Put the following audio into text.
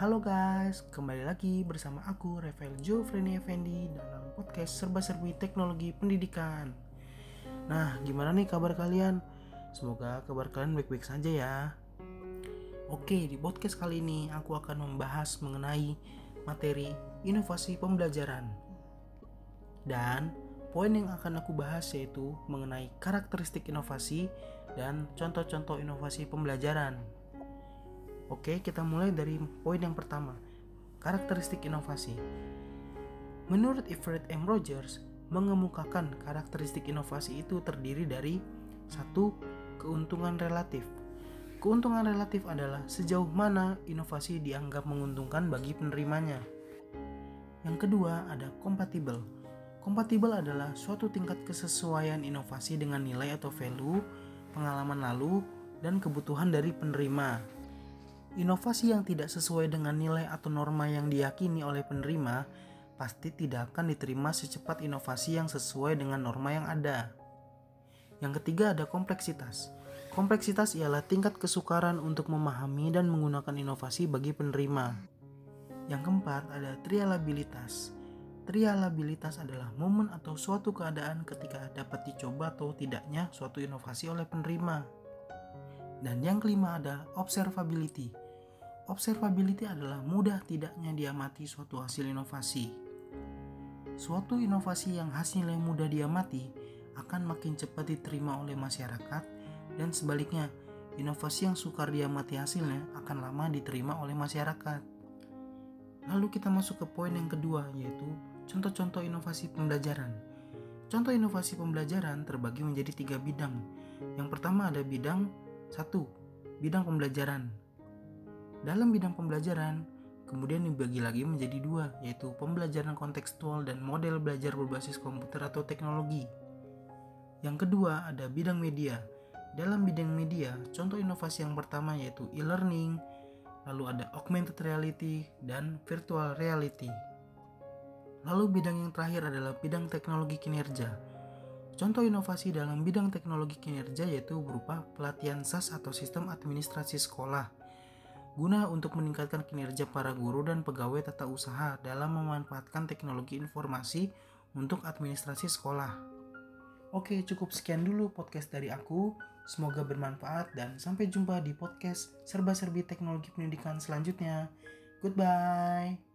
Halo guys, kembali lagi bersama aku Revel Jofreni Effendi dalam podcast serba-serbi teknologi pendidikan. Nah, gimana nih kabar kalian? Semoga kabar kalian baik-baik saja ya. Oke, di podcast kali ini aku akan membahas mengenai materi inovasi pembelajaran. Dan poin yang akan aku bahas yaitu mengenai karakteristik inovasi dan contoh-contoh inovasi pembelajaran. Oke, kita mulai dari poin yang pertama, karakteristik inovasi. Menurut Everett M. Rogers, mengemukakan karakteristik inovasi itu terdiri dari satu keuntungan relatif. Keuntungan relatif adalah sejauh mana inovasi dianggap menguntungkan bagi penerimanya. Yang kedua ada kompatibel. Kompatibel adalah suatu tingkat kesesuaian inovasi dengan nilai atau value, pengalaman lalu, dan kebutuhan dari penerima. Inovasi yang tidak sesuai dengan nilai atau norma yang diyakini oleh penerima pasti tidak akan diterima secepat inovasi yang sesuai dengan norma yang ada. Yang ketiga ada kompleksitas. Kompleksitas ialah tingkat kesukaran untuk memahami dan menggunakan inovasi bagi penerima. Yang keempat ada trialabilitas. Trialabilitas adalah momen atau suatu keadaan ketika dapat dicoba atau tidaknya suatu inovasi oleh penerima. Dan yang kelima ada observability. Observability adalah mudah tidaknya diamati suatu hasil inovasi. Suatu inovasi yang hasilnya mudah diamati akan makin cepat diterima oleh masyarakat dan sebaliknya, inovasi yang sukar diamati hasilnya akan lama diterima oleh masyarakat. Lalu kita masuk ke poin yang kedua yaitu contoh-contoh inovasi pembelajaran. Contoh inovasi pembelajaran terbagi menjadi tiga bidang. Yang pertama ada bidang satu, bidang pembelajaran. Dalam bidang pembelajaran, kemudian dibagi lagi menjadi dua, yaitu pembelajaran kontekstual dan model belajar berbasis komputer atau teknologi. Yang kedua ada bidang media. Dalam bidang media, contoh inovasi yang pertama yaitu e-learning, lalu ada augmented reality dan virtual reality. Lalu bidang yang terakhir adalah bidang teknologi kinerja. Contoh inovasi dalam bidang teknologi kinerja yaitu berupa pelatihan SAS atau sistem administrasi sekolah guna untuk meningkatkan kinerja para guru dan pegawai tata usaha dalam memanfaatkan teknologi informasi untuk administrasi sekolah. Oke, cukup sekian dulu podcast dari aku. Semoga bermanfaat dan sampai jumpa di podcast serba-serbi teknologi pendidikan selanjutnya. Goodbye.